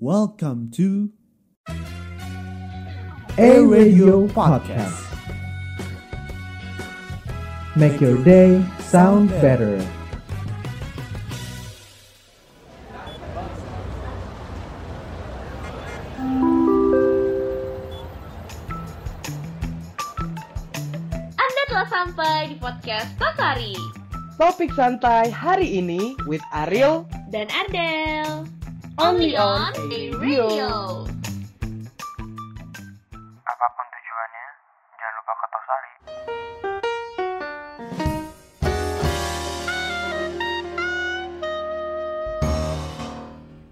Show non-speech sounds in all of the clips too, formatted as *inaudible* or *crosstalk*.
Welcome to A Radio Podcast. Make your day sound better. Anda telah sampai di podcast Tosari Topik santai hari ini with Ariel dan Ardel. Only on a Radio. Apa pun tujuannya, jangan lupa ke Tosari.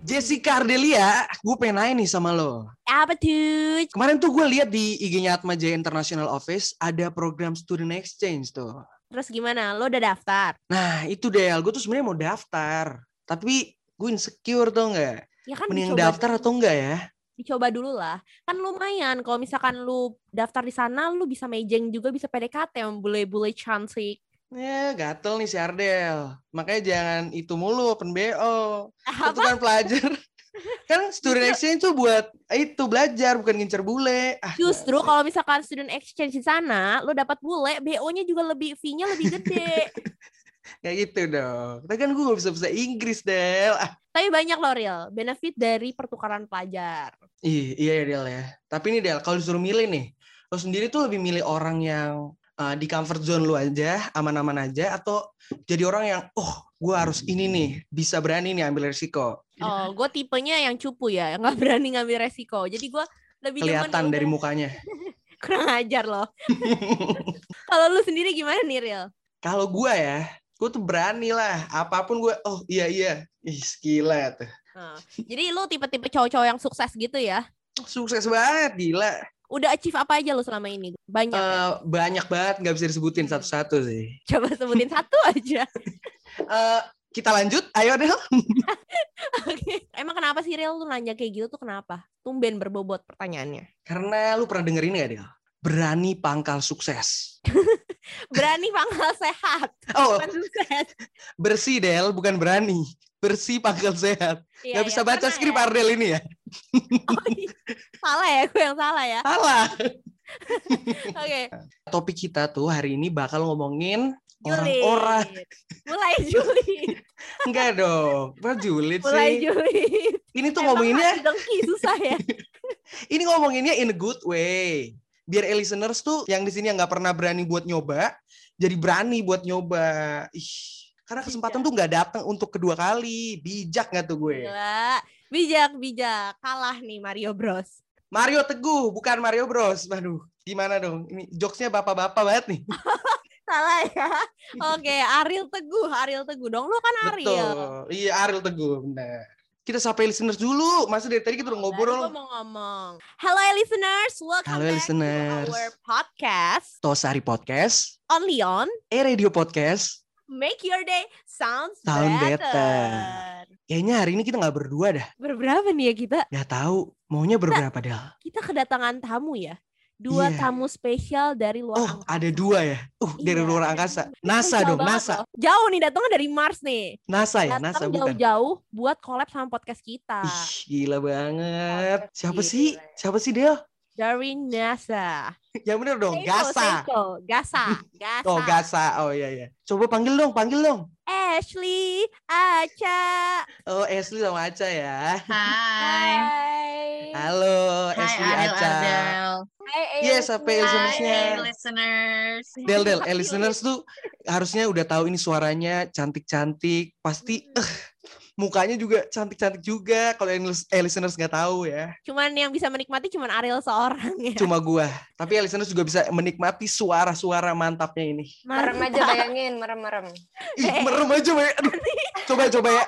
Jessica Ardelia, gue pengen nanya nih sama lo. Apa tuh? Kemarin tuh gue lihat di IG-nya Atma Jaya International Office ada program student exchange tuh. Terus gimana? Lo udah daftar? Nah itu Del, gue tuh sebenarnya mau daftar. Tapi gue insecure tuh nggak? Ya kan Mending dicoba daftar dulu. atau enggak ya? Dicoba dulu lah. Kan lumayan kalau misalkan lu daftar di sana lu bisa mejeng juga bisa PDKT sama bule-bule cantik. Ya gatel nih si Ardel. Makanya jangan itu mulu open BO. Apa? Pertukaran pelajar. *laughs* kan student exchange tuh buat itu belajar bukan ngincer bule. Ah, Justru kalau misalkan student exchange di sana, lu dapat bule, BO-nya juga lebih fee-nya lebih gede. *laughs* Kayak gitu dong. Tapi kan gue gak bisa bahasa Inggris, Del. Ah, Tapi banyak loh Real, benefit dari pertukaran pelajar. ih, iya ya, Del ya. Tapi nih, Del, kalau disuruh milih nih, lo sendiri tuh lebih milih orang yang uh, di comfort zone lu aja, aman-aman aja, atau jadi orang yang, oh, gue harus ini nih, bisa berani nih ambil resiko. Oh, gue tipenya yang cupu ya, yang nggak berani ngambil resiko. Jadi gue lebih Kelihatan ya dari udah, mukanya. *laughs* kurang ajar loh. *laughs* Kalau lu sendiri gimana nih Real? kalau gue ya, gue tuh berani lah. Apa pun gue, oh iya, iya. Ih, gila tuh. Nah, jadi lu tipe-tipe cowok-cowok yang sukses gitu ya? Sukses banget, gila. Udah achieve apa aja lu selama ini? Banyak. ya? Eh, banyak banget, nggak bisa disebutin satu-satu sih. Coba sebutin *laughs* satu aja. Eh, kita lanjut, ayo Del. *laughs* Oke. Emang kenapa sih Real lu nanya kayak gitu tuh kenapa? Tumben berbobot pertanyaannya. Karena lu pernah dengerin gak, Del? Berani pangkal sukses. *laughs* Berani pangkal sehat. Oh, sukses. bersih, Del, bukan berani. Bersih pangkal sehat. Iya, Gak bisa iya, baca pernah skrip ya? Ardel ini ya? Oh, iya. salah ya, gue yang salah ya. Salah. Oke. Topik kita tuh hari ini bakal ngomongin orang-orang. Mulai julid. Enggak dong. Julid Mulai sih? julid. Ini tuh Emang ngomonginnya, dengki susah ya. *laughs* ini ngomonginnya in a good way. Biar listeners tuh yang di sini yang nggak pernah berani buat nyoba, jadi berani buat nyoba. Ih, karena kesempatan tuh nggak datang untuk kedua kali. Bijak nggak tuh gue? Gila. Bijak, bijak. Kalah nih Mario Bros. Mario Teguh, bukan Mario Bros. Waduh, gimana dong? Ini jokesnya bapak-bapak banget nih. *laughs* Salah ya. Oke, Ariel Teguh. Ariel Teguh dong. Lu kan Ariel. Betul. Iya, Ariel Teguh, benar. Kita sapa listeners dulu. Masa dari tadi kita udah Baru ngobrol. gua mau ngomong. Hello listeners, welcome Halo, back listeners. to our podcast Tosari Podcast, only on eh Radio Podcast. Make Your Day Sounds Sound better. better. Kayaknya hari ini kita nggak berdua dah. Berberapa nih ya kita? Gak tahu maunya berberapa Del. Kita kedatangan tamu ya. Dua Iya. tamu spesial dari luar Oh, angkasa. ada dua ya. Uh, dari Iya. luar angkasa. NASA dong, banget NASA. loh. Jauh nih, datangnya dari Mars nih. NASA ya, NASA Datang bukan. jauh-jauh buat collab sama podcast kita. Ih, gila banget. Siapa Gila. sih? Siapa sih Del? Dari NASA. Yang bener dong, Seiko, Gasa. Seiko. Gasa. *laughs* Gasa. Oh, Gasa. Oh iya iya. Coba panggil dong, panggil dong. Ashley, Aca. Oh, Ashley sama Aca ya. Hai. Hai. Halo, Hai Ashley Ariel Aca. Adel. Hai, Yes, sampai Hai. listenersnya. Hai listeners. Del, Del, eh, listeners tuh harusnya udah tahu ini suaranya cantik-cantik. Pasti Hmm. eh, mukanya juga cantik-cantik juga. Kalau yang eh, listeners nggak tahu ya. Cuman yang bisa menikmati cuman Ariel seorang ya. Cuma gua. Tapi eh, listeners juga bisa menikmati suara-suara mantapnya ini. Merem aja bayangin, merem-merem. Ih, Eh. merem aja, Bay. Aduh. Coba coba ya.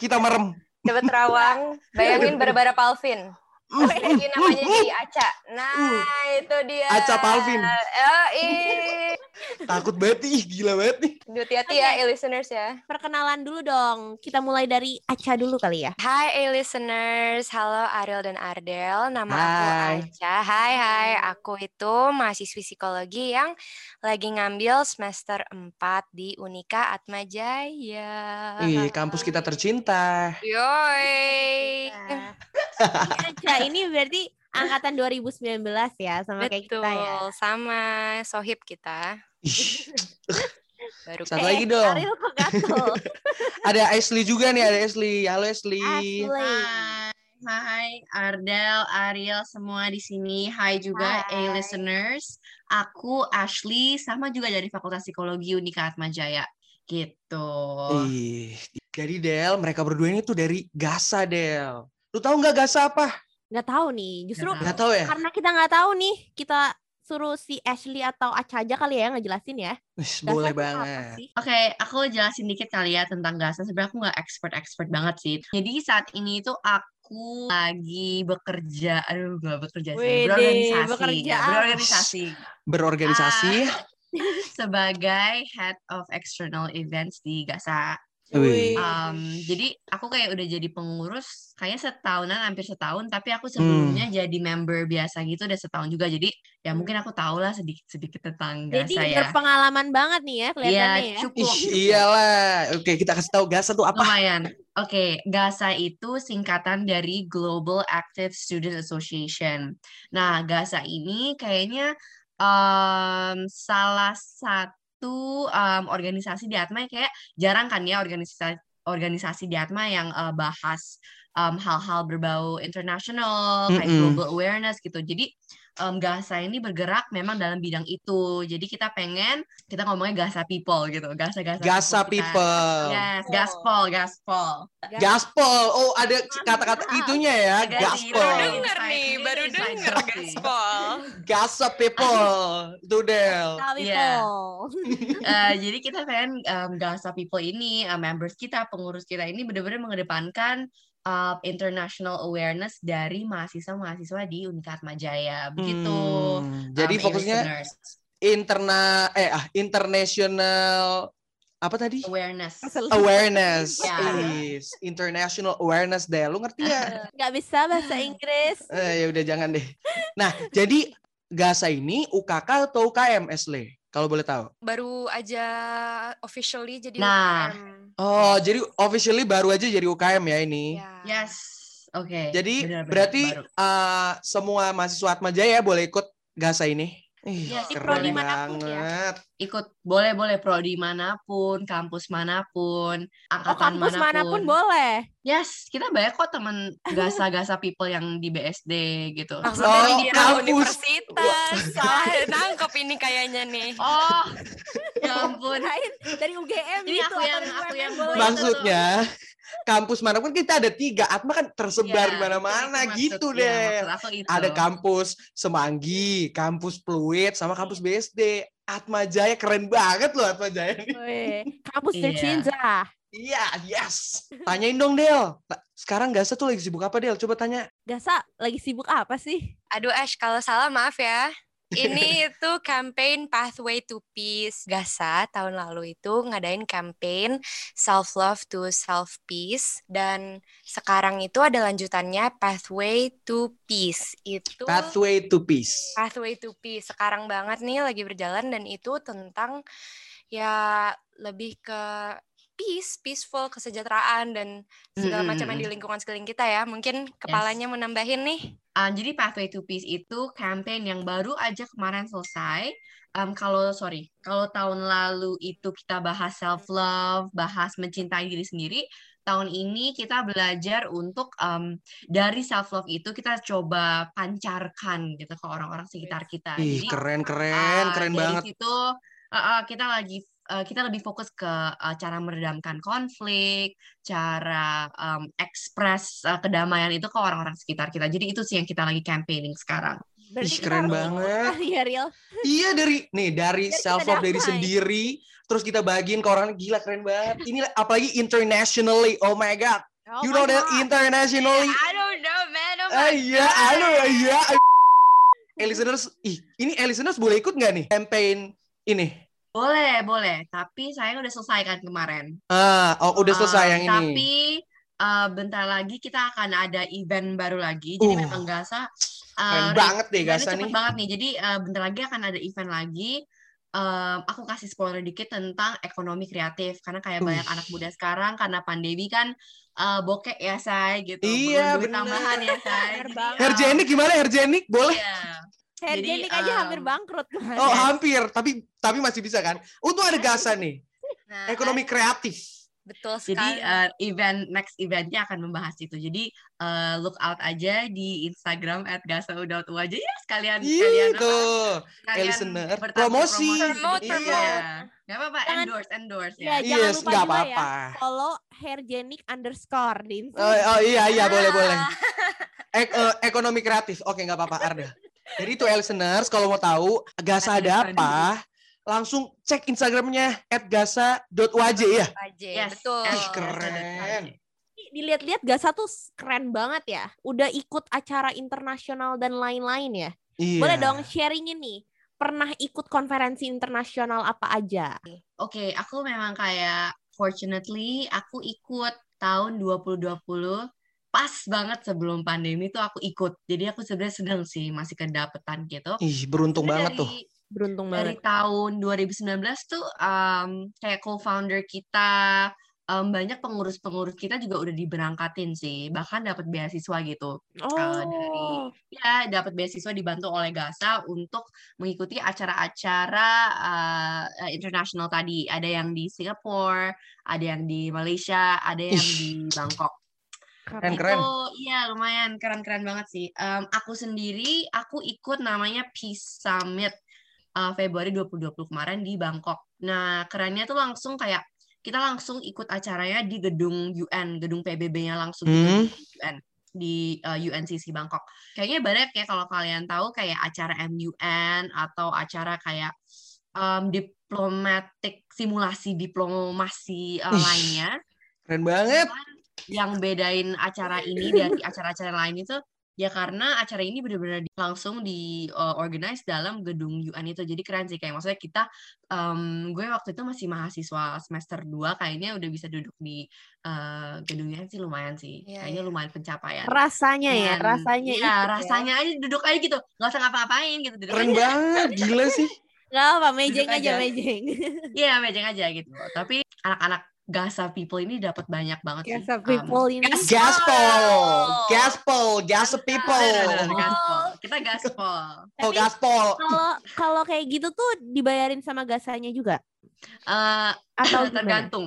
Kita merem. Coba terawang, bayangin *laughs* Barbara Palvin. Mm, Ini namanya jadi Aca. Nah, itu dia. Aca Palvin. Oh, ih. Takut banget ih, gila banget nih. Hati-hati ya, e-listeners ya. Perkenalan dulu dong. Kita mulai dari Aca dulu kali ya. Hai e-listeners, halo Ariel dan Ardel. Nama Hai. aku Aca. Hai, hai. Aku itu mahasiswi psikologi yang lagi ngambil semester 4 di Unika Atmajaya. Ih, kampus kita tercinta. Yoi. Aja *laughs* ini berarti angkatan 2019 ya sama kayak Betul, kita ya. sama sohib kita. *laughs* Baru Satu Eh, lagi dong. Ariel kok gatel? *laughs* Ada Ashley juga nih, ada Ashley. Halo Ashley. Ashley. Hai, hai Ardel, Ariel semua di sini. Hai juga Hai. A-listeners. Aku Ashley sama juga dari Fakultas Psikologi Unika Atmajaya. Gitu. Ih, jadi Del, mereka berdua ini tuh dari Gasa, Del. Lu tahu nggak Gasa apa? Nggak tahu nih. Justru Nggak tahu ya? karena kita nggak tahu nih, kita suruh si Ashley atau Aca aja kali ya ngejelasin ya. Boleh banget. sih? Oke, aku jelasin dikit kali ya tentang GASA. Sebenarnya aku nggak expert-expert banget sih. Jadi saat ini tuh aku lagi bekerja, aduh nggak bekerja sih, Wede, berorganisasi, bekerja ya, berorganisasi Berorganisasi. Ah. *laughs* sebagai head of external events di GASA. Wih. Um, jadi aku kayak udah jadi pengurus kayaknya setahunan hampir setahun tapi aku sebelumnya Hmm. jadi member biasa gitu udah setahun juga jadi ya mungkin aku tahu lah sedikit sedikit tentang Jadi GASA ya. berpengalaman banget nih ya Iya kelihatannya ya. cukup. Ih, iyalah. Oke, kita kasih tahu Gasa tuh apa? Lumayan. Oke, GASA itu singkatan dari Global Active Student Association. Nah, GASA ini kayaknya em, salah satu em, organisasi di Atma yang kayak jarang kan ya organisasi organisasi di Atma yang eh, bahas em, hal-hal berbau internasional, kayak Mm-mm. global awareness gitu. Jadi em, GASA ini bergerak memang dalam bidang itu. Jadi kita pengen kita ngomongnya GASA people gitu, GASA-GASA Gasa kita. people. Yes, gaspol, gaspol. Gaspol. Oh, ada kata-kata itunya ya. Gaspol. Baru denger nih, baru denger gaspol. *laughs* Gasa people. Itu Del. Tapi Iya. Paul. Eh, jadi kita pengen em, GASA people ini, eh, members kita, pengurus kita ini benar-benar mengedepankan eh, international awareness dari mahasiswa-mahasiswa di Unikat Majaya. Begitu. Hmm, jadi um, fokusnya interna eh ah international apa tadi? awareness. Awareness. *laughs* Ya. Is international awareness deh. Lu ngerti ya? *laughs* Nggak bisa bahasa Inggris. eh, ya udah jangan deh. Nah, jadi Gasa ini UKK atau UKM Esle? Kalau boleh tahu. Baru aja officially jadi Nah. UKM. Oh, jadi officially baru aja jadi UKM ya ini. Ya. Yes. Oke. Jadi benar-benar berarti baru. eh, semua mahasiswa Atmajaya boleh ikut Gasa ini. Ih, Di keren prodi mana pun ya. banget. ikut boleh boleh prodi mana pun, kampus mana pun, Oh, angkatan kampus mana pun mana pun. boleh. Yes, kita banyak kok teman gasa-gasa people yang di BSD gitu. Maksudnya Oh, dikira kampus. universitas. Salah nangkep ini kayaknya nih. Oh, ya ampun. Dari UGM Ini gitu aku yang- atau aku yang boleh. Maksud- Kampus mana pun kita ada tiga. Atma kan tersebar Iya, di mana-mana itu- itu gitu iya, deh. itu. Ada kampus Semanggi, kampus Pluit, sama kampus BSD. Atma Jaya keren banget loh Atma Jaya ini. Weh, Kampus Iya. tercinta. Iya, yes. Tanyain dong Del. Sekarang Gasa tuh lagi sibuk apa Del? Coba tanya. Gasa lagi sibuk apa sih? Aduh Ash, kalau salah maaf ya. Ini *laughs* itu campaign Pathway to Peace. Gasa tahun lalu itu ngadain campaign Self Love to Self Peace dan sekarang itu ada lanjutannya Pathway to Peace. Itu Pathway to Peace. Pathway to Peace sekarang banget nih lagi berjalan dan itu tentang ya lebih ke peace, peaceful, kesejahteraan dan segala Mm, mm, macam yang mm. di lingkungan sekeliling kita ya. Mungkin kepalanya mau nambahin nih. Um, jadi Pathway to Peace itu campaign yang baru aja kemarin selesai. Um, kalau sorry, kalau tahun lalu itu kita bahas self love, bahas mencintai diri sendiri. Tahun ini kita belajar untuk um, dari self love itu kita coba pancarkan gitu ke orang-orang sekitar kita. Ih, Jadi keren keren, Ah, keren dari banget. situ uh, uh, kita lagi uh, kita lebih fokus ke uh, cara meredamkan konflik, cara um, ekspres uh, kedamaian itu ke orang-orang sekitar kita. Jadi itu sih yang kita lagi campaigning sekarang. Berarti Ih, keren banget. kali ya, Riel. Iya dari nih dari Biar self love dari sendiri terus kita bagiin ke orang gila keren banget. Ini apalagi internationally. Oh my god. Oh you my know that internationally. I don't know, man. Oh Ah iya, halo iya. Eh, listeners, ih, ini eh, listeners boleh ikut nggak nih campaign ini? Boleh, boleh. Tapi saya udah selesai kan kemarin. Ah, oh udah selesai Um, yang ini. Tapi uh, bentar lagi kita akan ada event baru lagi. Jadi Uh, memang Gasa Keren uh, banget deh Gasa nih. banget nih. Jadi uh, bentar lagi akan ada event lagi. em, aku kasih spoiler dikit tentang ekonomi kreatif karena kayak banyak anak muda sekarang karena pandemi kan eh, bokek ya say gitu Iya, Perlu duit bener. tambahan ya say Herjenik gimana Herjenik? Boleh? iya. Herjenik Jadi, aja hampir bangkrut kemarin. Oh hampir, tapi tapi masih bisa kan? Untung ada Gasa nih, Nah, ekonomi kreatif. betul Jadi sekali. eh, event next eventnya akan membahas itu. Jadi eh, look out aja di Instagram @gasau.u aja ya sekalian sekalian apa? Itu, Sekalian listener. Promosi. Promote, Iya. promote. Nggak apa-apa, Jangan- endorse, endorse Iya, ya. jangan yes, lupa nggak juga ya. apa-apa. Follow Herjenik underscore di Oh, Instagram. oh, iya iya boleh boleh. *laughs* Ek- eh, ekonomi kreatif, oke nggak apa-apa Arda. Jadi itu listeners kalau mau tahu Gasa Ada apa, langsung cek Instagramnya @gasa.waj ya. Yes, betul. Ih, keren. Dilihat-lihat Gasa tuh keren banget ya. Udah ikut acara internasional dan lain-lain ya. Iya. Boleh dong sharingin nih. Pernah ikut konferensi internasional apa aja? Oke, aku memang kayak fortunately aku ikut tahun 2020 pas banget sebelum pandemi tuh aku ikut. Jadi aku sebenarnya sedang sih masih kedapetan gitu. Ih, beruntung Sebenarnya banget dari, tuh. Beruntung Dari banget. tahun 2019 tuh um, kayak co-founder kita um, banyak pengurus-pengurus kita juga udah diberangkatin sih, bahkan dapat beasiswa gitu. Uh, dari Oh, ya dapat beasiswa dibantu oleh Gasa untuk mengikuti acara-acara uh, internasional tadi. Ada yang di Singapura, ada yang di Malaysia, ada yang Ih. di Bangkok. Keren Itu keren. iya lumayan keren-keren banget sih. Em, aku sendiri aku ikut namanya Peace Summit uh, Februari 2020 kemarin di Bangkok. Nah, kerennya tuh langsung kayak kita langsung ikut acaranya di gedung UN, gedung PBB-nya langsung di Hmm. gedung UN di uh, UNCC Bangkok. Kayaknya banyak ya kalau kalian tahu kayak acara MUN atau acara kayak em, diplomatik simulasi diplomasi uh, Ih. lainnya. Keren banget. Cuman yang bedain acara ini dari *laughs* acara-acara lain itu ya karena acara ini benar-benar langsung di uh, organize dalam gedung UN itu jadi keren sih kayak maksudnya kita em, gue waktu itu masih mahasiswa semester 2 kayaknya udah bisa duduk di uh, gedung UN sih lumayan sih Iya, kayaknya iya. lumayan pencapaian rasanya ya, Dan, rasanya ya, ikut ya. rasanya aja duduk aja gitu nggak usah ngapa-ngapain gitu duduk Keren aja banget, gila sih. Gak apa, mejeng Duduk aja, aja. mejeng. iya mejeng aja gitu tapi anak-anak Gasa people ini dapat banyak banget sih Biasa Em, people ini. Gas- Gaspol, gaspol, gas people. Gaspol. Kita gaspol. Oh, gaspol. Kalau kalau kayak gitu tuh dibayarin sama gasanya juga Eh, atau gimana? tergantung.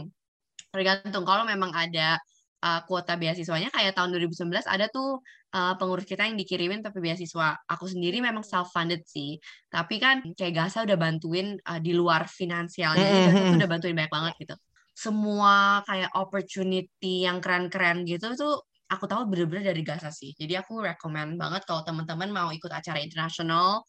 Tergantung. Kalau memang ada eh, kuota beasiswanya kayak tahun 2019 ada tuh eh, pengurus kita yang dikirimin tapi beasiswa. Aku sendiri memang self funded sih. Tapi kan kayak Gasa udah bantuin eh, di luar finansialnya. Gasa tuh Mhm. udah bantuin banyak banget gitu. Semua kayak opportunity yang keren-keren gitu tuh aku tahu bener-bener dari Gasa sih. Jadi aku recommend banget kalau teman-teman mau ikut acara internasional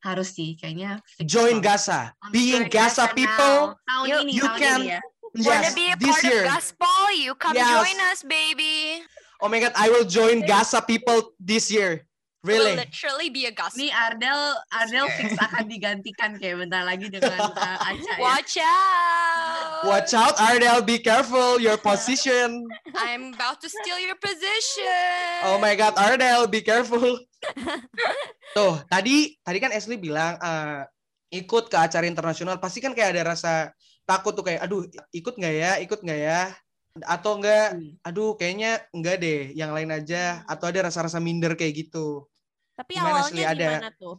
harus sih kayaknya Join. Gasa. I'm Being join Gasa Gasa people. tahun You- ini you tahun can- ini ya. Wanna Yes, be a this part year. of Gaspol? You come Yes. join us, baby. Oh my god, I will join Gasa people this year. Will Really? literally be a Gaspol. Nih Ardel Ardel fix akan digantikan kayak bentar lagi dengan uh, *laughs* Aca ya. Watch out. Watch out, Ardell. Be careful your position. I'm about to steal your position. Oh my god, Ardell, be careful. *laughs* Tuh, tadi tadi kan Ashley bilang eh, ikut ke acara internasional pasti kan kayak ada rasa takut tuh kayak aduh ikut nggak ya, ikut nggak ya? Atau enggak, Hmm. aduh kayaknya enggak deh, yang lain aja atau ada rasa-rasa minder kayak gitu. Tapi Gimana, awalnya? Ada- gimana tuh?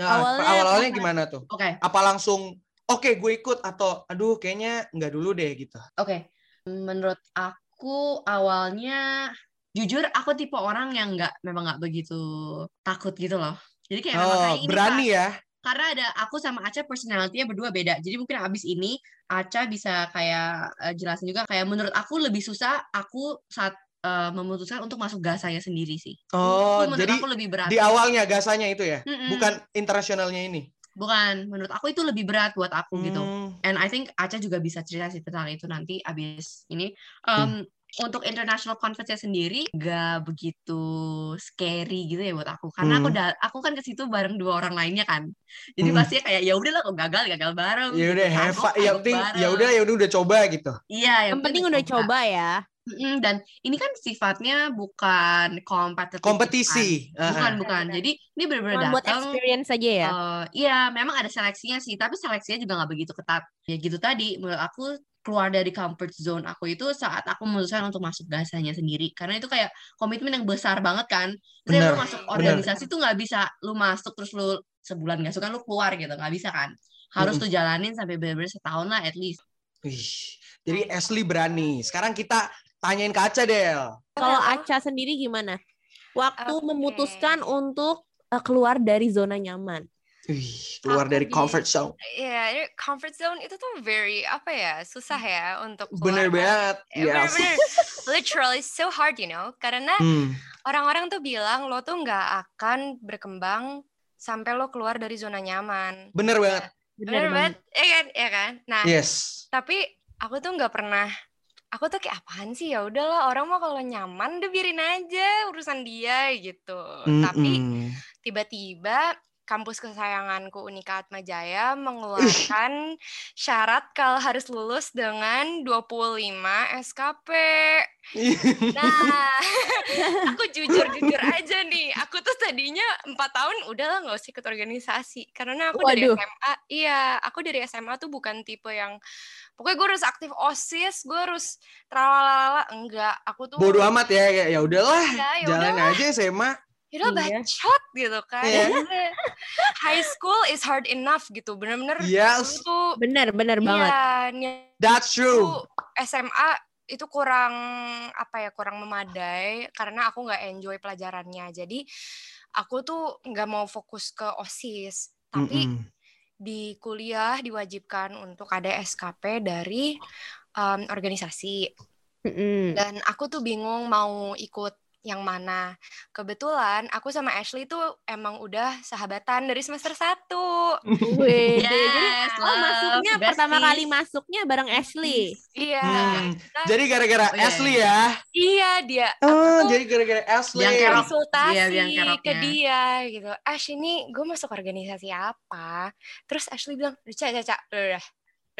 Nah, Awalnya awal-awalnya gimana tuh? Oke, Apa langsung oke gue ikut atau aduh kayaknya enggak dulu deh gitu. oke. Menurut aku awalnya jujur aku tipe orang yang nggak memang nggak begitu takut gitu loh. Jadi kayak memang Oh, kayak ini berani ya. karena ada aku sama Aca personality-nya berdua beda. Jadi mungkin abis ini Aca bisa kayak eh, jelasin juga kayak menurut aku lebih susah aku saat eh, memutuskan untuk masuk gasanya sendiri sih. Oh, Itu menurut jadi aku lebih berat. di awalnya gasanya itu ya, Mm-mm. bukan internasionalnya ini. Bukan, menurut aku itu lebih berat buat aku gitu. Hmm. And I think Aca juga bisa cerita sih tentang itu nanti abis ini. Hmm. Um, Untuk international conference sendiri gak begitu scary gitu ya buat aku. Karena aku Hmm. da- aku kan ke situ bareng dua orang lainnya kan. Jadi Hmm. pasti kayak ya udahlah kok gagal gagal bareng. Ya udah, have Kagok, fun. Yang kagok penting ya udah ya udah udah coba gitu. Iya, Yang penting udah coba ya. Mm-mm, dan ini kan sifatnya bukan kompetitif Kompetisi. kan? bukan Ah, bukan jadi ini benar-benar Cuma buat datang experience aja ya. eh, iya memang ada seleksinya sih tapi seleksinya juga nggak begitu ketat ya gitu tadi menurut aku keluar dari comfort zone aku itu saat aku memutuskan untuk masuk gasanya sendiri karena itu kayak komitmen yang besar banget kan Bener, lu masuk bener. organisasi tuh nggak bisa lu masuk terus lu sebulan nggak suka lu keluar gitu nggak bisa kan harus Mm-mm. tuh jalanin sampai benar-benar setahun lah at least Wih, jadi Ashley berani. Sekarang kita tanyain ke Aca, Del. Kalau. Aca sendiri gimana? Waktu Oke. memutuskan untuk eh, keluar dari zona nyaman. Wih, keluar Aku dari di- comfort zone. Iya, ini comfort zone itu tuh very apa ya susah ya untuk Bener keluar. banget. Eh, Yes. Bener-bener, literally so hard, you know, karena Hmm. orang-orang tuh bilang lo tuh nggak akan berkembang sampai lo keluar dari zona nyaman. Bener banget. Bener banget, ya kan? Ya kan? Nah, Yes. tapi aku tuh nggak pernah aku tuh kayak apaan sih ya udahlah orang mau kalau nyaman udah biarin aja urusan dia gitu tapi Mm-mm. tiba-tiba kampus kesayanganku Unika Atma Jaya mengeluarkan syarat kalau harus lulus dengan 25 SKP. Nah, *laughs* aku jujur-jujur aja nih. Aku tuh tadinya empat tahun udahlah nggak usah ikut organisasi karena aku dari Waduh. SMA. Iya, aku dari SMA tuh bukan tipe yang pokoknya gue harus aktif osis, gue harus tralalala enggak. Aku tuh Bodoh amat ya, ya ya udahlah, Ya, ya jalan udahlah. aja SMA. Yaudah Iya. bacot gitu kan. Iya. *laughs* High school is hard enough gitu. Bener-bener Yes, dulu tuh Bener, bener banget. iya, nya- that's itu true. SMA itu kurang apa ya kurang memadai karena aku nggak enjoy pelajarannya jadi aku tuh nggak mau fokus ke osis tapi Mm-mm. Di kuliah diwajibkan untuk ada SKP dari um, organisasi Mm-mm. dan aku tuh bingung mau ikut yang mana. Kebetulan aku sama Ashley tuh emang udah sahabatan dari semester 1. Wede. Yes, Oh, love, masuknya pertama besties. kali masuknya bareng Ashley. Iya. Hmm, kita- Jadi gara-gara Oh, iya, Ashley iya. ya. iya dia. Oh, aku tuh jadi gara-gara Ashley. Yang kerok. konsultasi Iya, ke dia gitu. Ash ini gue masuk organisasi apa? Terus Ashley bilang, udah Ca, Ca, Ca, udah, udah,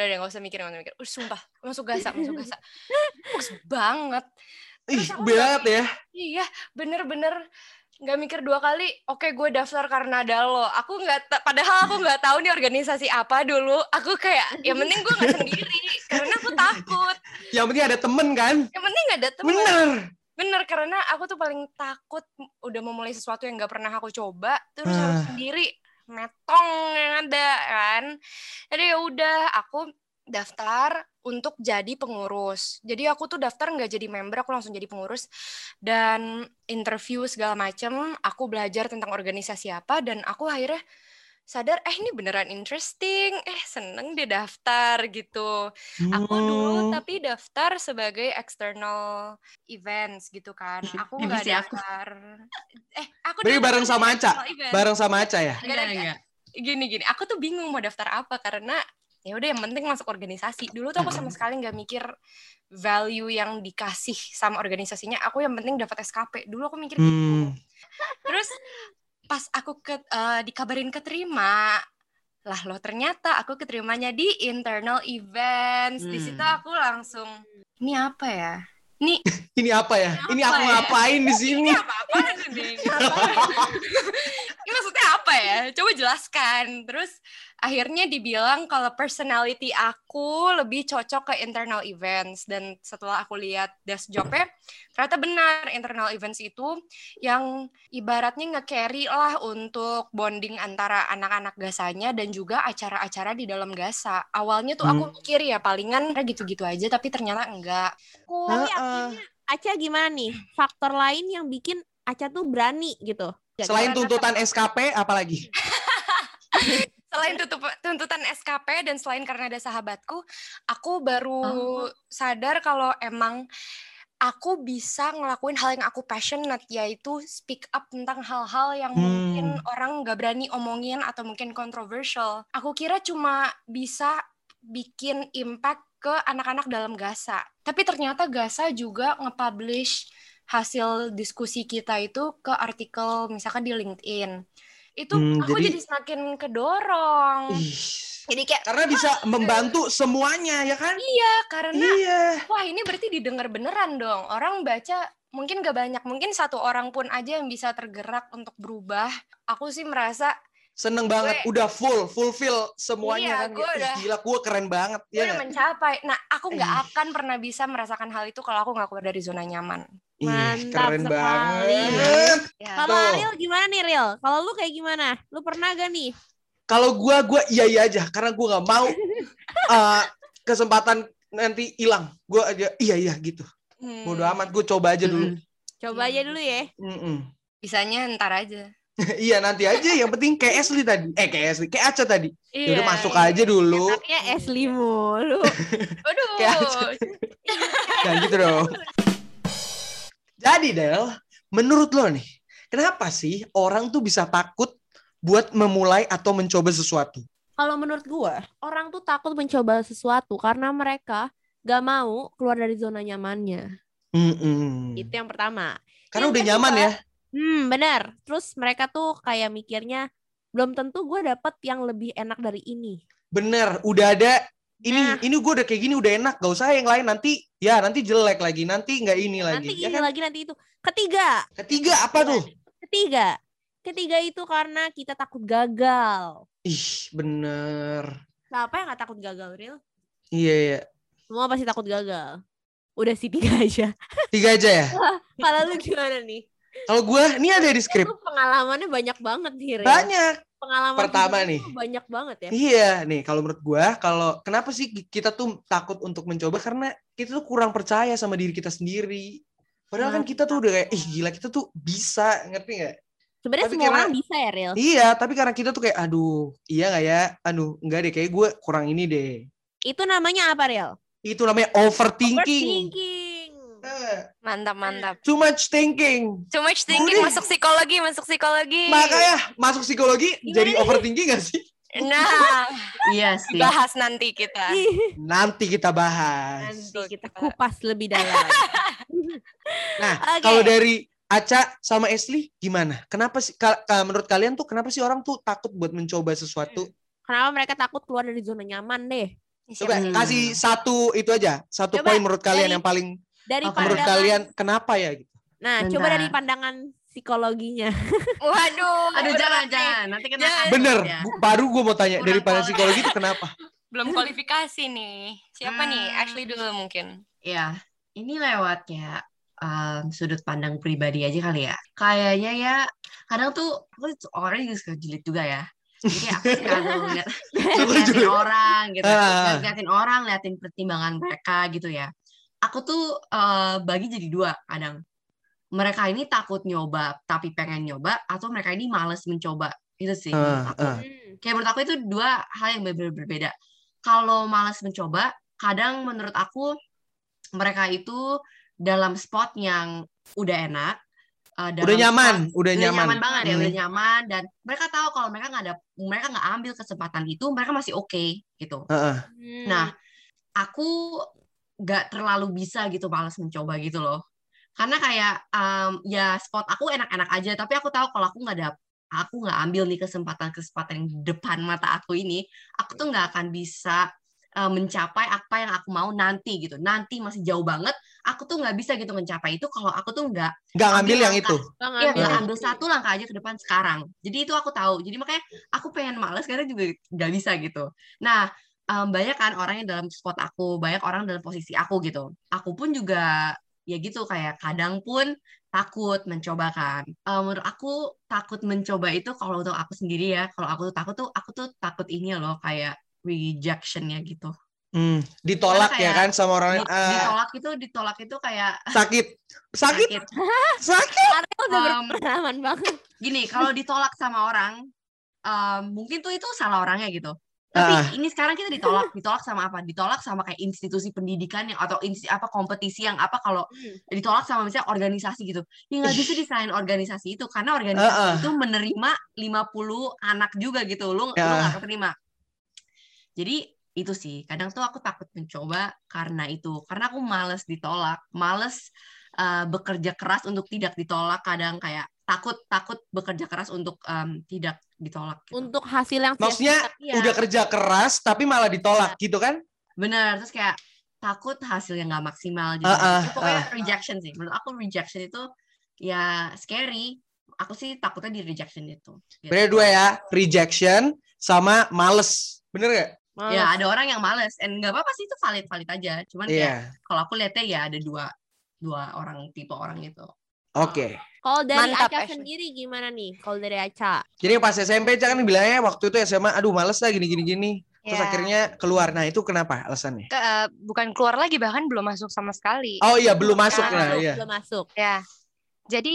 udah, gak usah mikir, gak usah mikir. Udah, sumpah, masuk gasa, masuk gasa. Bagus banget. Ih, banget ya. Iya, bener-bener nggak mikir dua kali. Oke, gue daftar karena ada lo. Aku nggak, padahal aku nggak tahu nih organisasi apa dulu. Aku kayak, yang penting gue nggak *laughs* sendiri, karena aku takut. Yang penting ada temen kan? Yang penting nggak ada teman. Bener. Bener, karena aku tuh paling takut udah memulai sesuatu yang nggak pernah aku coba, terus harus Ah. sendiri metong yang ada kan. Jadi ya udah, aku daftar untuk jadi pengurus. Jadi aku tuh daftar nggak jadi member, aku langsung jadi pengurus dan interview segala macem. Aku belajar tentang organisasi apa dan aku akhirnya sadar, eh ini beneran interesting, eh seneng deh daftar gitu. Aku dulu Hmm. tapi daftar sebagai external events gitu kan. Aku nggak Divisi aku. daftar. Eh, aku dulu bareng daftar sama Aca? Bareng sama Aca ya? Enggak. enggak. Gini gini, aku tuh bingung mau daftar apa karena ya udah yang penting masuk organisasi. Dulu tuh aku sama sekali nggak mikir value yang dikasih sama organisasinya. Aku yang penting dapat SKP. Dulu aku mikir gitu. Hmm. Terus pas aku ke, eh, dikabarin keterima, lah lo ternyata aku keterimanya di internal events. Di situ Hmm. aku langsung ini apa ya? Ini *laughs* Ini apa ya? Ini aku Apa ya? ngapain di *laughs* sini? ini apa-apa nih? *laughs* ini maksudnya apa ya? Coba jelaskan. Terus akhirnya dibilang kalau personality aku lebih cocok ke internal events dan setelah aku lihat desk jobnya ternyata benar internal events itu yang ibaratnya nge-carry lah untuk bonding antara anak-anak gasanya dan juga acara-acara di dalam gasa. Awalnya tuh aku mikir ya palingan "Ah, gitu-gitu aja tapi ternyata enggak. Tapi Heeh. akhirnya Aca gimana nih? Faktor lain yang bikin Aca tuh berani gitu. Selain tuntutan SKP, apalagi? *laughs* selain tutup- tuntutan SKP dan selain karena ada sahabatku, aku baru sadar kalau emang aku bisa ngelakuin hal yang aku passionate yaitu speak up tentang hal-hal yang Hmm. mungkin orang nggak berani omongin atau mungkin controversial. Aku kira cuma bisa bikin impact ke anak-anak dalam Gasa. Tapi ternyata Gasa juga nge-publish hasil diskusi kita itu ke artikel misalkan di LinkedIn. Itu Hmm, aku jadi- jadi semakin kedorong. Ih, Jadi kayak karena bisa membantu semuanya ya kan? iya karena Iya. wah ini berarti didengar beneran dong. Orang baca mungkin gak banyak, mungkin satu orang pun aja yang bisa tergerak untuk berubah. Aku sih merasa Seneng banget, Gue- udah full, fulfill semuanya Iya, kan. gue Ih, udah- Gila, gue keren banget. gue ya udah mencapai. Nah, aku nggak akan pernah bisa merasakan hal itu kalau aku nggak keluar dari zona nyaman. Ih, Mantap keren sekali. banget. Ya. Kalau. Ariel gimana nih Real? Kalau lu kayak gimana? Lu pernah gak nih? Kalau gue, gue iya iya aja. Karena gue nggak mau uh, *laughs* kesempatan nanti hilang. Gue aja iya iya gitu. Hmm. Bodo amat, gue coba aja dulu. Coba aja dulu ya. Mm-mm. Bisanya ntar aja. *laughs* iya nanti aja. Yang penting kayak Asli tadi. Eh kayak Asli, kayak Aca tadi. Ya udah Iya. masuk aja dulu. Enaknya Ashley mulu. Aduh. *laughs* Kayak aja. Jangan gitu dong. Jadi Del, menurut lo nih, kenapa sih orang tuh bisa takut buat memulai atau mencoba sesuatu? Kalau menurut gua, orang tuh takut mencoba sesuatu karena mereka gak mau keluar dari zona nyamannya. Mm-mm. Itu yang pertama. Karena Yang udah kedua, nyaman ya. Hmm, benar. Terus mereka tuh kayak mikirnya belum tentu gue dapet yang lebih enak dari ini. Bener, udah ada ini Nah. ini gue udah kayak gini udah enak, gak usah yang lain nanti ya nanti jelek lagi, nanti nggak ini lagi. Nanti ya ini kan? lagi nanti itu. Ketiga, Ketiga apa tuh? ketiga. Ketiga itu karena kita takut gagal. Ih, bener. Siapa yang gak takut gagal, Real? Iya, iya. Semua pasti takut gagal. Udah sih tiga aja. Tiga aja ya. *laughs* Kalau lu gimana nih? Kalau gue, ini ada di skrip. Pengalamannya banyak banget nih, Real. Banyak. Pengalaman Pertama nih. Banyak banget ya. Iya, nih kalau menurut gua, kalau kenapa sih kita tuh takut untuk mencoba karena kita tuh kurang percaya sama diri kita sendiri. Padahal kan kita tuh udah kayak, ih gila kita tuh bisa, ngerti nggak? Sebenarnya semua karena- orang bisa ya, Real. Iya, tapi karena kita tuh kayak, aduh, iya nggak ya? Aduh, enggak deh, kayak gue kurang ini deh. Itu namanya apa, Real? Itu namanya overthinking. Overthinking. Mantap, mantap. too much thinking. Too much thinking Udah. masuk psikologi, masuk psikologi. Makanya masuk psikologi Gimana jadi nih? overthinking gak sih? Nah, *laughs* Iya sih. bahas nanti kita. *laughs* Nanti kita bahas. Nanti kita kupas lebih dalam. *laughs* Nah, Oke. kalau dari Aca sama Esli gimana? Kenapa sih ka- ka- menurut kalian tuh kenapa sih orang tuh takut buat mencoba sesuatu? Kenapa mereka takut keluar dari zona nyaman deh? Coba Hmm. kasih satu itu aja, satu Coba poin menurut kalian dari- yang paling Dari menurut pandangan kalian kenapa ya gitu. Nah, Bentar. coba dari pandangan psikologinya. *laughs* Waduh. Aduh jangan nih. jangan nanti kena Bener, ya. baru gue mau tanya dari pandang kualitas. psikologi itu kenapa? *laughs* Belum kualifikasi nih. Siapa nih? Hmm. Ashley dulu mungkin. Ya, ini lewat ya um, sudut pandang pribadi aja kali ya. Kayaknya ya, kadang tuh aku tuh orangnya juga suka julid juga ya. Jadi aku *laughs* suka ngeliat, ngeliatin orang gitu, Ah. ngeliatin orang, ngeliatin pertimbangan mereka gitu ya. Aku tuh eh, bagi jadi dua kadang. Mereka ini takut nyoba tapi pengen nyoba, atau mereka ini males mencoba. Itu sih aku. ah. Kayak menurut aku itu dua hal yang berbeda berbeda. Kalau malas mencoba, kadang menurut aku mereka itu dalam spot yang udah enak, uh, dalam Udah nyaman, spot- udah nyaman. banget ya, Hmm. udah nyaman dan mereka tahu kalau mereka nggak ada, mereka nggak ambil kesempatan itu, mereka masih oke gitu. Heeh. Hmm. Nah, aku nggak terlalu bisa gitu malas mencoba gitu loh. Karena kayak um, ya spot aku enak-enak aja, tapi aku tahu kalau aku nggak ada aku nggak ambil nih kesempatan-kesempatan yang di depan mata aku ini, aku tuh nggak akan bisa uh, mencapai apa yang aku mau nanti gitu. Nanti masih jauh banget, aku tuh nggak bisa gitu mencapai itu kalau aku tuh nggak Nggak ngambil Ambil yang langkah. itu. Bang, Iya, ambil nggak ambil satu langkah aja ke depan sekarang. Jadi itu aku tahu. Jadi makanya aku pengen males karena juga nggak bisa gitu. Nah, em, banyak kan orang yang dalam spot aku, banyak orang dalam posisi aku gitu. Aku pun juga ya gitu kayak kadang pun takut mencoba kan. Em, menurut aku takut mencoba itu kalau untuk aku sendiri ya, kalau aku tuh takut tuh aku tuh takut ini loh kayak rejectionnya gitu. Hmm, ditolak ya kayak kan sama orang Di-. Ah, ditolak itu ditolak itu kayak *laughs* sakit. Sakit, sakit. *laughs* sakit. Udah Um, berpengalaman banget. gini kalau ditolak sama orang um, mungkin tuh itu salah orangnya gitu tapi Ah. ini sekarang kita ditolak ditolak sama apa ditolak sama kayak institusi pendidikan yang atau insti, apa kompetisi yang apa kalau Hmm. ditolak sama misalnya organisasi gitu ya nggak bisa disalahin organisasi itu karena organisasi Ah, ah. itu menerima 50 anak juga gitu lu lu Ya. nggak keterima jadi itu sih kadang tuh aku takut mencoba karena itu karena aku males ditolak males uh, bekerja keras untuk tidak ditolak kadang kayak takut takut bekerja keras untuk em, tidak ditolak gitu. Untuk hasil yang Maksudnya iya. udah kerja keras tapi malah ditolak gitu kan? bener terus kayak takut hasilnya nggak maksimal jadi Ah, ah, Ya, pokoknya ah. rejection sih menurut aku rejection itu ya scary aku sih takutnya di rejection itu gitu. Bener dua ya, rejection sama males. Bener gak? Males. ya ada orang yang males and nggak apa-apa sih itu valid valid aja cuman Iya. kayak kalau aku lihatnya ya ada dua dua orang tipe orang gitu Oke. Kalau dari Mantap, Aca Ashley. sendiri gimana nih? Kalau dari Aca? Jadi pas SMP Cak kan bilangnya waktu itu SMA, aduh males lah gini gini. Terus Ya. akhirnya keluar. Nah itu kenapa alasannya? Ke- eh, bukan keluar lagi bahkan belum masuk sama sekali. Oh iya belum masuk Belum nah masuk, iya. belum masuk. Ya, jadi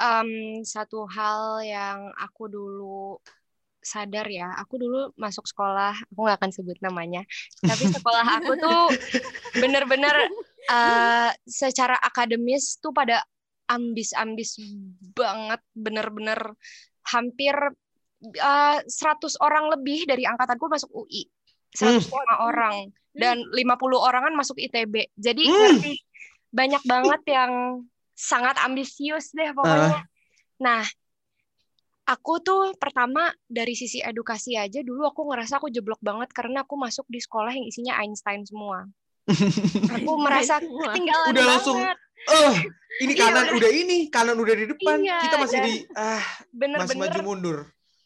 em, satu hal yang aku dulu sadar ya, aku dulu masuk sekolah, aku nggak akan sebut namanya, tapi sekolah aku tuh *laughs* bener-bener eh, secara akademis tuh pada ambis-ambis banget, bener-bener hampir eh, 100 orang lebih dari angkatanku masuk UI, 105 orang dan 50 orangan masuk ITB. Jadi Hmm. ngerti banyak banget yang sangat ambisius deh pokoknya. Nah, aku tuh pertama dari sisi edukasi aja dulu aku ngerasa aku jeblok banget karena aku masuk di sekolah yang isinya Einstein semua. *laughs* Aku merasa ketinggalan Udah langsung, Eh, ini Iya, kanan udah. udah ini, kanan udah di depan. Iya, Kita masih di ah masih Bener-bener maju mundur.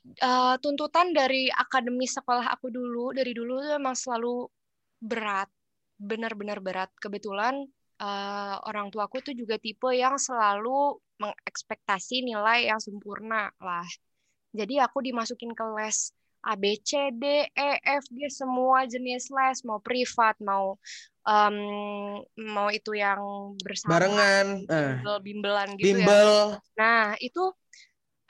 eh, tuntutan dari akademis sekolah aku dulu dari dulu tuh emang selalu berat, benar-benar berat. Kebetulan eh, orang tuaku tuh juga tipe yang selalu mengekspektasi nilai yang sempurna lah. Jadi aku dimasukin ke les A, B, C, D, E, F, G semua jenis les, mau privat, mau em, mau itu yang bersama, Barengan, eh, bimbel-bimbelan gitu ya. bimbel. Nah, itu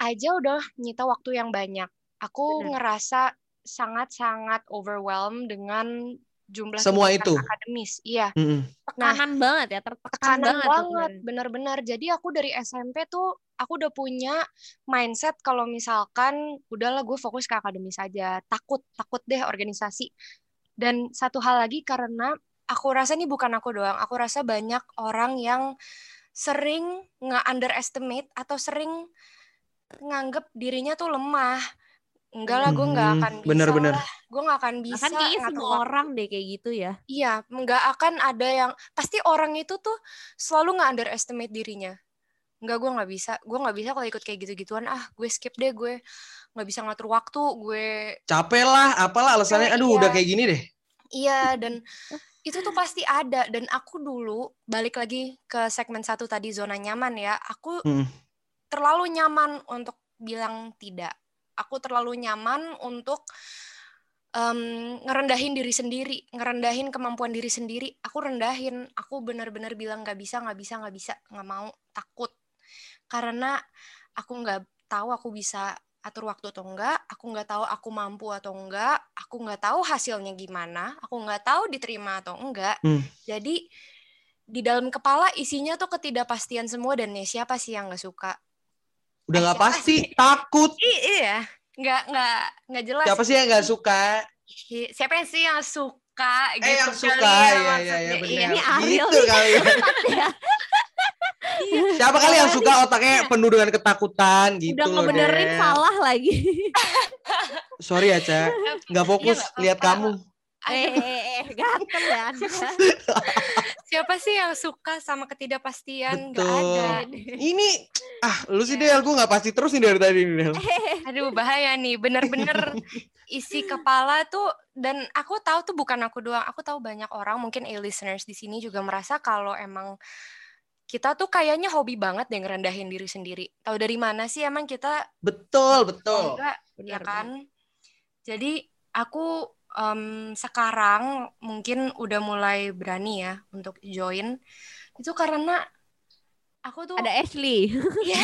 aja udah nyita waktu yang banyak. Aku Benar. ngerasa sangat-sangat overwhelmed dengan jumlah Semua itu? akademis. Iya, Mm-mm. Tekanan banget ya, tertekan banget. banget, benar-benar. Jadi aku dari SMP tuh aku udah punya mindset kalau misalkan udahlah gue fokus ke akademis aja. Takut, takut deh organisasi. Dan satu hal lagi karena aku rasa ini bukan aku doang, aku rasa banyak orang yang sering nge-underestimate atau sering nganggep dirinya tuh lemah. Enggak lah, gue nggak akan bisa bener-bener. lah. Gue nggak akan bisa Bahkan kayaknya ngatur semua waktu. orang deh kayak gitu ya. Iya, nggak akan ada yang pasti orang itu tuh selalu nggak underestimate dirinya. Nggak, gue nggak bisa. Gue nggak bisa kalau ikut kayak gitu-gituan. Ah, gue skip deh. Gue nggak bisa ngatur waktu. Gue Capek lah, apalah alasannya. Aduh iya. udah kayak gini deh. iya dan itu tuh pasti ada. Dan aku dulu balik lagi ke segmen satu tadi zona nyaman ya. Aku Hmm. terlalu nyaman untuk bilang tidak. Aku terlalu nyaman untuk em, ngerendahin diri sendiri, ngerendahin kemampuan diri sendiri. Aku rendahin, aku benar-benar bilang nggak bisa, nggak bisa, nggak bisa, nggak mau, takut. Karena aku nggak tahu aku bisa atur waktu atau enggak, aku nggak tahu aku mampu atau enggak, aku nggak tahu hasilnya gimana, aku nggak tahu diterima atau enggak. Hmm. Jadi di dalam kepala isinya tuh ketidakpastian semua dan ya siapa sih yang nggak suka? Udah nggak pasti, sih? takut. I- iya, nggak nggak nggak jelas. Siapa sih yang nggak suka? I- Siapa yang sih yang suka? Eh gitu yang suka, ya ya ya ya Iya. benar. Ini Ariel Gitu kali ya. *laughs* Ya, Siapa kali yang suka otaknya penuh dengan ketakutan gitu udah loh, ngebenerin salah lagi. Sorry ya, Ca. Nggak fokus nggak lihat kamu. Eh, eh, eh, gatel ya Anda. Siapa sih yang suka sama ketidakpastian? Betul. ada. Ini ah lu sih Del, gue nggak pasti terus nih dari tadi nih Del. Aduh bahaya nih, bener-bener isi kepala tuh dan aku tahu tuh bukan aku doang, aku tahu banyak orang mungkin a-listeners di sini juga merasa kalau emang kita tuh kayaknya hobi banget deh ngerendahin diri sendiri. Tahu dari mana sih emang kita Betul Oh, betul. enggak, Benar, ya kan? Jadi aku em, sekarang mungkin udah mulai berani ya untuk join. Itu karena aku tuh Ada Ashley. Iya.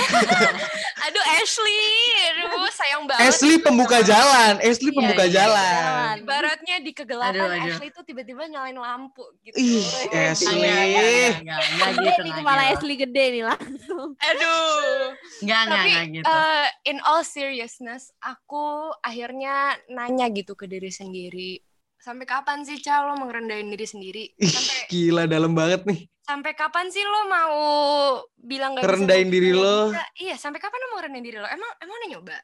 *laughs* Aduh Ashley, aduh sayang banget. Ashley pembuka jalan, Ashley Iya, pembuka iya, jalan. Ibaratnya di kegelapan Aduh, aduh. Ashley tuh tiba-tiba nyalain lampu gitu. Ih, Ashley. Enggak, enggak, enggak Gede gitu, nih kepala gitu. Ashley gede nih langsung. Aduh. Enggak, enggak, Tapi enggak gitu. eh, in all seriousness, aku akhirnya nanya gitu ke diri sendiri. Sampai kapan sih Cal lo ngerendahin diri sendiri? Ih, Sampai gila dalam banget nih. sampai kapan sih lo mau bilang gak nggak diri lo. bisa? Iya, sampai kapan lo mau ngerendahin diri lo? Emang emang udah nyoba?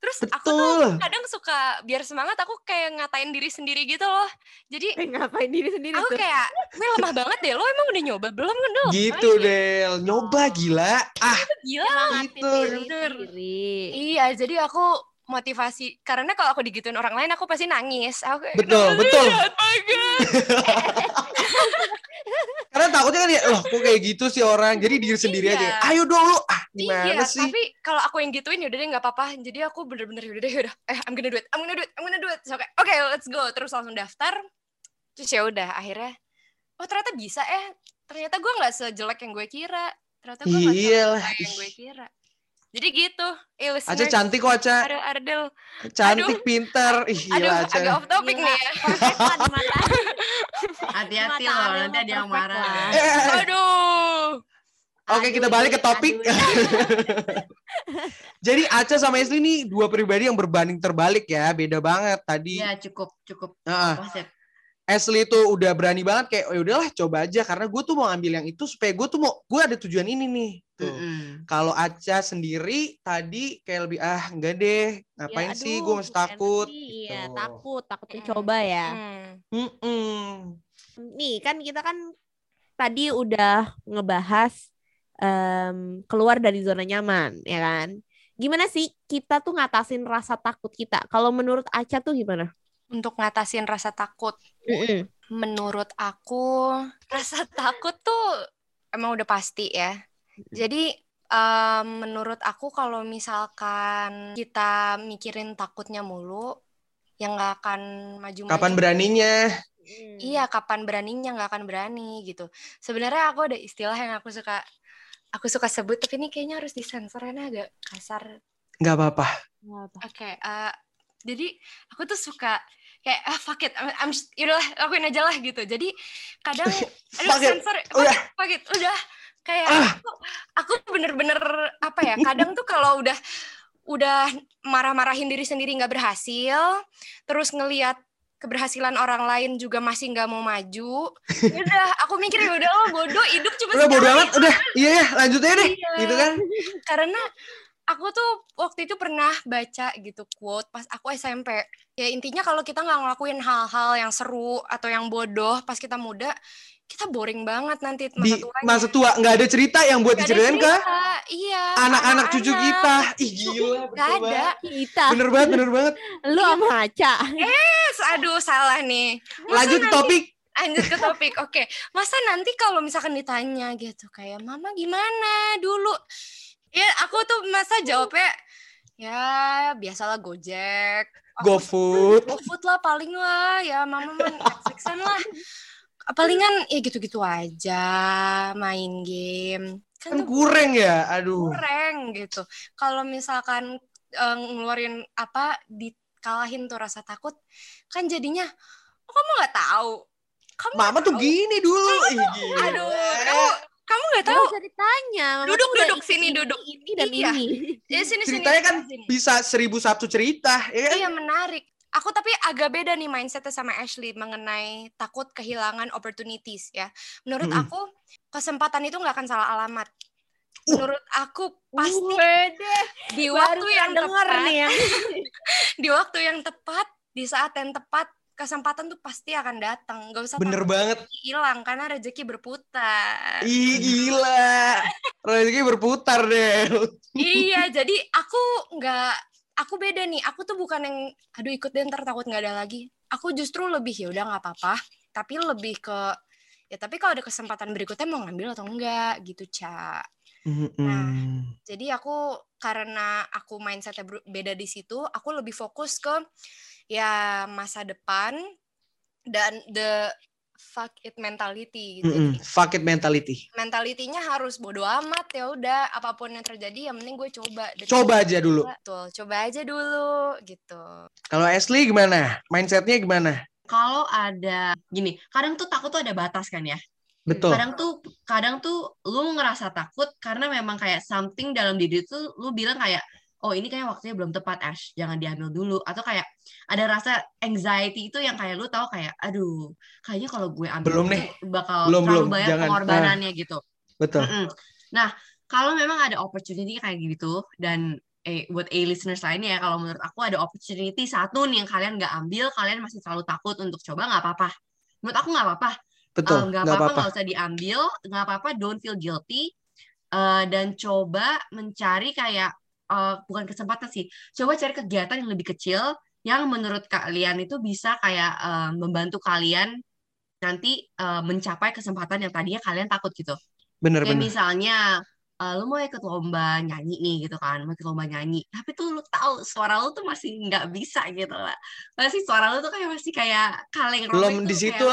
Terus aku tuh Betul. kadang suka biar semangat aku kayak ngatain diri sendiri gitu loh. Jadi Eh, ngapain diri sendiri aku tuh? kayak gue lemah banget deh. Lo emang udah nyoba belum kan lo? Gitu Del. Nyoba gila. Ah, Gila. Gitu. diri. Iya, jadi aku motivasi karena kalau aku digituin orang lain aku pasti nangis. Aku Betul, "Kenapa sih betul. banget?" *laughs* karena takutnya kan ya, loh kok kayak gitu sih orang. Jadi diri sendiri Iya. aja. Ayo dong lu. Ah, gimana iya, sih? tapi kalau aku yang gituin yaudah deh nggak apa-apa. Jadi aku bener-bener yaudah deh yaudah. Eh, I'm gonna do it, I'm gonna do it, I'm gonna do it. So, kayak, oke, let's go. Terus langsung daftar. Terus ya udah, akhirnya, oh ternyata bisa eh. Ternyata gue nggak sejelek yang gue kira. Ternyata gue nggak Iyalah, sejelek yang gue kira. Jadi gitu. Eh, Aca cantik kok Aca. Aduh, Ardel. Cantik, pintar. Ih, Aduh, gila Aca. agak off topic Gila. nih ya. Mata. Hati-hati loh, nanti ada yang marah. lah. Eh, eh, eh. Aduh. Oke, kita Aduh, balik ke ini, topik. aduh, ini. *laughs* Jadi Aca sama Esli nih dua pribadi yang berbanding terbalik ya. Beda banget tadi. Iya, cukup cukup Heeh. opposite. Ashley tuh udah berani banget kayak oh udahlah coba aja karena gue tuh mau ambil yang itu supaya gue tuh mau gue ada tujuan ini nih tuh Mm-mm. kalau Aca sendiri tadi kayak lebih ah enggak deh ngapain Ya, sih aduh, gue masih gimana takut sih? Iya, gitu. takut, takut mencoba ya. Hmm. Mm-mm. Nih kan kita kan tadi udah ngebahas em, keluar dari zona nyaman, ya kan? Gimana sih kita tuh ngatasin rasa takut kita? Kalau menurut Aca tuh gimana? Untuk ngatasin rasa takut. Mm-mm. Menurut aku, rasa takut tuh emang udah pasti ya. Jadi em, menurut aku kalau misalkan kita mikirin takutnya mulu, yang nggak akan maju-maju. kapan beraninya Iya, kapan beraninya nggak akan berani gitu. Sebenarnya aku ada istilah yang aku suka aku suka sebut, tapi ini kayaknya harus disensor karena agak kasar. nggak apa-apa Oke, eh, jadi aku tuh suka kayak ah fuck it, I'm, I'm yaudahlah lakuin aja lah gitu. Jadi kadang *laughs* aduh Fuck it, sensor, udah. fuck it, udah kayak Ah. aku, bener-bener apa ya? Kadang tuh kalau udah udah marah-marahin diri sendiri nggak berhasil, terus ngelihat keberhasilan orang lain juga masih nggak mau maju. Ya udah, aku mikir ya udah lo bodoh hidup cuma udah bodo sekali." amat udah iya ya lanjut aja deh Iya. gitu kan *laughs* karena aku tuh waktu itu pernah baca gitu quote pas aku SMP ya intinya kalau kita nggak ngelakuin hal-hal yang seru atau yang bodoh pas kita muda kita boring banget nanti masa di tuanya. masa tua nggak ada cerita yang buat diceritain ke iya. Anak-anak cucu kita. Ih gila nggak ada. Kita, bener banget bener banget. Lu sama Aca. Yes, aduh salah nih. Masa lanjut ke nanti- topik. Lanjut ke topik oke. Masa nanti kalau misalkan ditanya gitu kayak mama gimana dulu? Ya aku tuh masa jawabnya ya biasalah gojek. GoFood. GoFood lah paling lah ya mama man Netflixan lah palingan ya gitu-gitu aja main game kan kan tuh kurang ya aduh kurang gitu kalau misalkan eh, ngeluarin apa dikalahin tuh rasa takut kan jadinya oh kamu nggak tahu kamu mama tuh tahu." gini dulu ih gila aduh kamu kamu nggak Gak tahu usah ditanya. Mama Duduk, tuh duduk, ini, sini, ini, duduk. Ini dan Iya. ini. ya sini sini ceritanya kan sini. bisa seribu satu cerita ya kan Iya menarik. Aku tapi agak beda nih mindsetnya sama Ashley mengenai takut kehilangan opportunities ya. Menurut aku kesempatan itu nggak akan salah alamat. Menurut aku pasti Wede, di baru waktu yang denger tepat, nih ya. *laughs* di waktu yang tepat, di saat yang tepat, kesempatan tuh pasti akan datang. Gak usah bener takut banget hilang karena rezeki berputar. ih gila rezeki berputar deh iya, jadi aku nggak, aku beda nih. Aku tuh bukan yang, aduh ikut deh ntar takut nggak ada lagi. Aku justru lebih ya udah nggak apa-apa. Tapi lebih ke, ya tapi kalau ada kesempatan berikutnya mau ngambil atau enggak gitu, Ca. Mm-mm. Jadi aku karena aku mindsetnya beda di situ, aku lebih fokus ke ya masa depan dan the fuck it mentality gitu. Mm-mm. Jadi fuck it mentality mentalitinya harus bodo amat ya udah apa pun yang terjadi yang penting gue coba. Dan coba aja dulu Betul, coba aja dulu gitu. kalau Ashley gimana mindsetnya gimana Kalau ada gini, kadang tuh takut tuh ada batas kan ya. betul Kadang tuh kadang tuh lu ngerasa takut karena memang kayak something dalam diri tuh lu bilang kayak oh ini kayak waktunya belum tepat Ash jangan diambil dulu atau kayak ada rasa anxiety itu yang kayak lu tahu kayak aduh kayaknya kalau gue ambil Belum nih. bakal Belum, terlalu belum. banyak Jangan. pengorbanannya gitu Betul. Mm-mm. Nah, kalau memang ada opportunity kayak gitu dan eh, buat A listeners lainnya ya, kalau menurut aku ada opportunity satu nih yang kalian nggak ambil, kalian masih terlalu takut untuk coba nggak apa-apa. Menurut aku nggak apa-apa. Betul. Eh, nggak Nggak apa-apa, nggak usah diambil, nggak apa-apa, don't feel guilty. Eh, dan coba mencari kayak eh, bukan kesempatan sih, coba cari kegiatan yang lebih kecil yang menurut kalian itu bisa kayak eh, membantu kalian nanti eh, mencapai kesempatan yang tadinya kalian takut gitu. Bener Kayak bener. misalnya eh, lu mau ikut lomba nyanyi nih gitu kan, mau ikut lomba nyanyi, tapi tuh lu tahu suara lu tuh masih nggak bisa gitu lah. Masih suara lu tuh kayak masih kayak kaleng Belum di kayak situ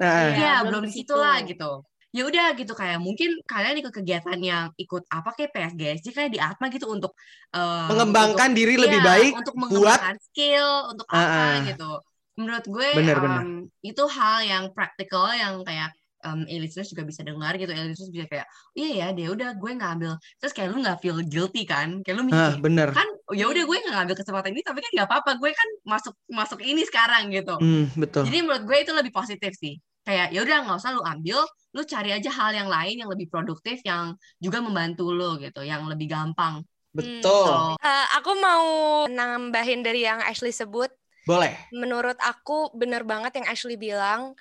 Nah, Iya, Iya, belum belum di situ. lah gitu. Ya udah gitu kayak mungkin kalian ikut kegiatan yang ikut apa kayak PSGSD kayak di Atma gitu untuk eh, mengembangkan diri untuk- lebih iya, baik untuk buat mengembangkan skill untuk Ah, apa gitu. Menurut gue Bener, em, bener. itu hal yang praktikal yang kayak um, listeners juga bisa dengar gitu. listeners bisa kayak iya ya, dia udah gue nggak ambil. Terus kayak lu nggak feel guilty kan? Kayak lu mikir kayak, bener. kan ya udah gue nggak ngambil kesempatan ini tapi kan nggak apa-apa gue kan masuk masuk ini sekarang gitu. Hmm, betul. Jadi menurut gue itu lebih positif sih. Kayak ya udah nggak usah lu ambil, lu cari aja hal yang lain yang lebih produktif yang juga membantu lu gitu, yang lebih gampang. Betul. So, Eh, aku mau nambahin dari yang Ashley sebut. Boleh. Menurut aku bener banget yang Ashley bilang.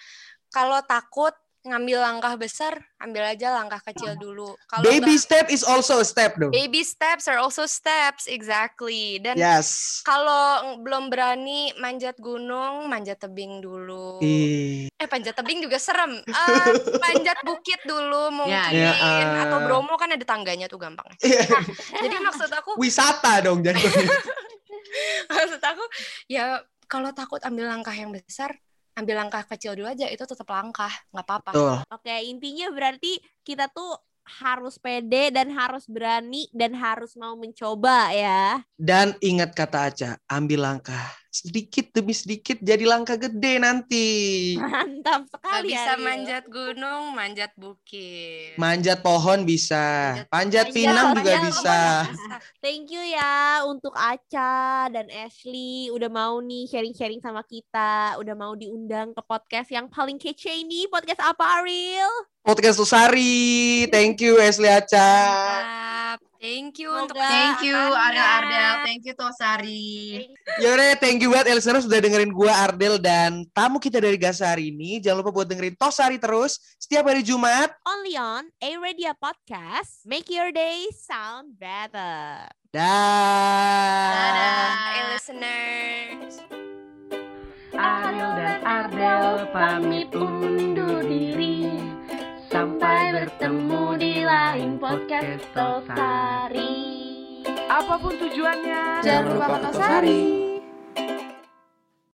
Kalau takut ngambil langkah besar, ambil aja langkah kecil dulu. Kalau Baby ba- step is also a step dong. baby steps are also steps, exactly. Dan Yes. kalau belum berani manjat gunung, manjat tebing dulu. Eh panjat tebing juga serem. *laughs* Eh, panjat bukit dulu mungkin Ya, ya. atau Bromo kan ada tangganya tuh gampang. *laughs* iya. Jadi maksud aku *laughs* Wisata dong jadi. maksud aku ya kalau takut ambil langkah yang besar, ambil langkah kecil dulu aja itu tetap langkah, nggak apa-apa. Oke, intinya berarti kita tuh harus pede dan harus berani dan harus mau mencoba ya. Dan ingat kata Aca, ambil langkah sedikit demi sedikit jadi langkah gede nanti. Mantap sekali bisa Ariel. manjat gunung, manjat bukit. Manjat pohon bisa, Manjat panjat pinang Manjat juga pohon. bisa. Thank you ya untuk Aca dan Ashley udah mau nih sharing-sharing sama kita, udah mau diundang ke podcast yang paling kece ini. Podcast apa Ariel? Podcast Lusari, thank you Ashley Aca. Mantap. Thank you untuk thank you. Ariel Ardel, thank you Tosari. Yaudah, thank you banget listeners sudah dengerin gua Ardel dan tamu kita dari Gasa hari ini. Jangan lupa buat dengerin Tosari terus setiap hari Jumat. Only on A Radio Podcast. Make your day sound better. Dah. Dadah. Listeners. Ariel dan Ardel pamit undur diri. Sampai bertemu di lain podcast Tosari. Apa pun tujuannya, Jangan lupa Tosari.